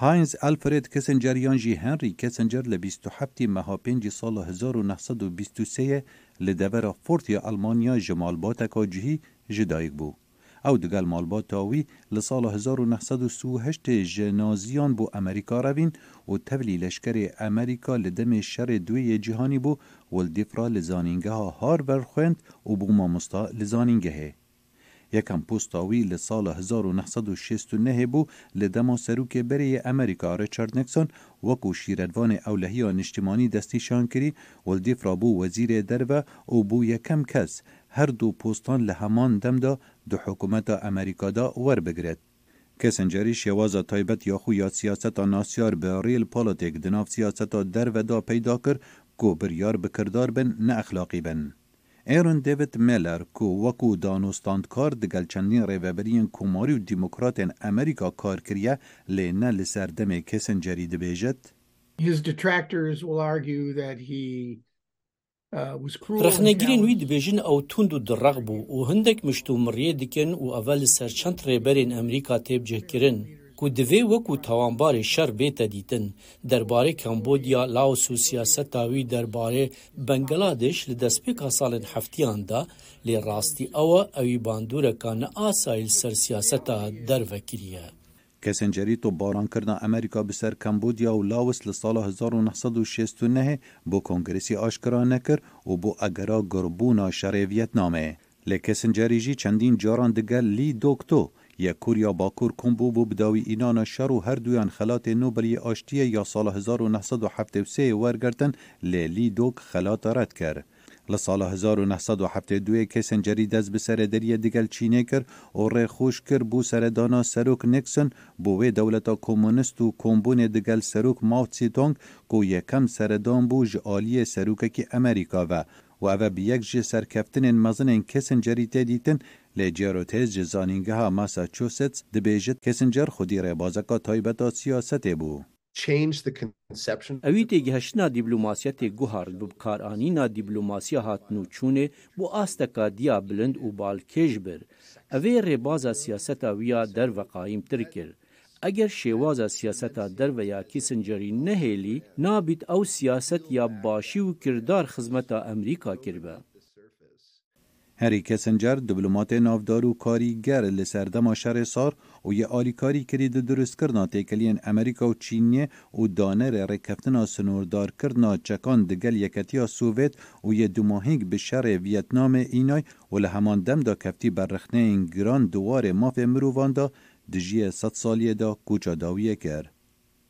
هاينز الفريد کسنجر یان جی هنری کسنجر ل 27 مها 5 سال 1923 ل دور فورتی آلمانیا جمال باتا جهی جدایگ بو. او دگل مالباتا وی ل سال 1938 جنازیان بو امریکا روین و تولی لشکر امریکا لدم شر دوی جهانی بو ولدیفرا لزانینگه ها هار برخوند و بو مامستا لزانینگه یکم پوستاوی ل سال 1969 بو ل دما سروک بری امریکا ریچارد نکسون وکو شیردوان اولهی نشتمانی دستی شان کری ولدی فرابو وزیر درو او بو یکم کس هر دو پوستان له همان دم دا د حکومت امریکا دا ور بگرد کسنجری شواز تایبت یا خو یا سیاست ناسیار به ریل پالتیک دناف سیاست در و دا پیدا کر کو بریار بکردار بن نه اخلاقی بن ایرن دیوید میلر کو وکو دانوستاندکار دگل چندین ریوبرین کماری و دیموکراتین امریکا کار کریه لینه لسردم کسنجری دبیجت His detractors will argue that he رخنەگیری نوی دبێژن ئەو تونند و دڕغ بوو و هەندێک مشتومڕێ دکەن و ئەڤەل سەرچەند ڕێبەرێن ئەمریکا تێبجێکردن کو دوی وکو توانبار شر بیت دیتن درباره کمبودیا لاوس و سیاست تاوی درباره بنگلادش لدسپیکا سالن هفتیان دا لی راستی او اوی باندور کان آسایل سر سیاست در وکریه کسنجری تو باران کردن امریکا بسر کمبودیا و لاوس لسال 1969 بو کنگرسی آشکرا نکر و بو اگرا گربونا شر ویتنامه لکسنجری جی چندین جاران دگل لی دوکتو یک کوریا با کور کومبو بو بداوی اینان شر و هر دویان خلات نوبلی آشتی یا سال 1973 ورگرتن لیلی دوک خلات رد کرد. لسال 1972 کسنجری دست به سر دریه دیگل چینه کر و ری خوش کر بو سر دانا سروک نکسن بو وی دولتا کومونست و کومبون دیگل سروک ماو تسی تونگ کو یکم سردان بو جالی سروک که امریکا و و اوه بیگ جه سرکفتنین مزنین کسنجری تدیتن لی جاروتیز جه زانینگه ماساچوستس دبیجت کسنجر خودی ریبازکا تایبتا سیاسته بو. ئەوی تێگەهشتنا دیبلوماسیە تێگوهارد بە بکارانینا دیبلوماسیە هاتنوچوونێ بۆ ئاستەکە دیا بلند و بالکێژ بر ئەوێ ڕێبازە سیاسەتا ویە دەرڤەقایم تر کرد اگر شێوازە سیاسەتە دەرەیە کیسنجەری نەهێلی نابیت ئەو سیاست یا باشی و کردار خزمەتە ئەمریکا کردبە. هەری کەسنجەر دیبلوماتێ ناودار و کاریگەر li سەردەما شەرێ سار û yê alîkarî kirî di dirûstkirna têkiliyên Emerîka û Çînê û danerê rêkeftina sinûrdarkirna çekan di gel yeketiya Sovyet û yê dumohînk bi şerê Vietnamê înay û li heman dem da keftî berrexneyên giran duwarê mafê mirovan da صد سالیه دا کوچا داویه کرد.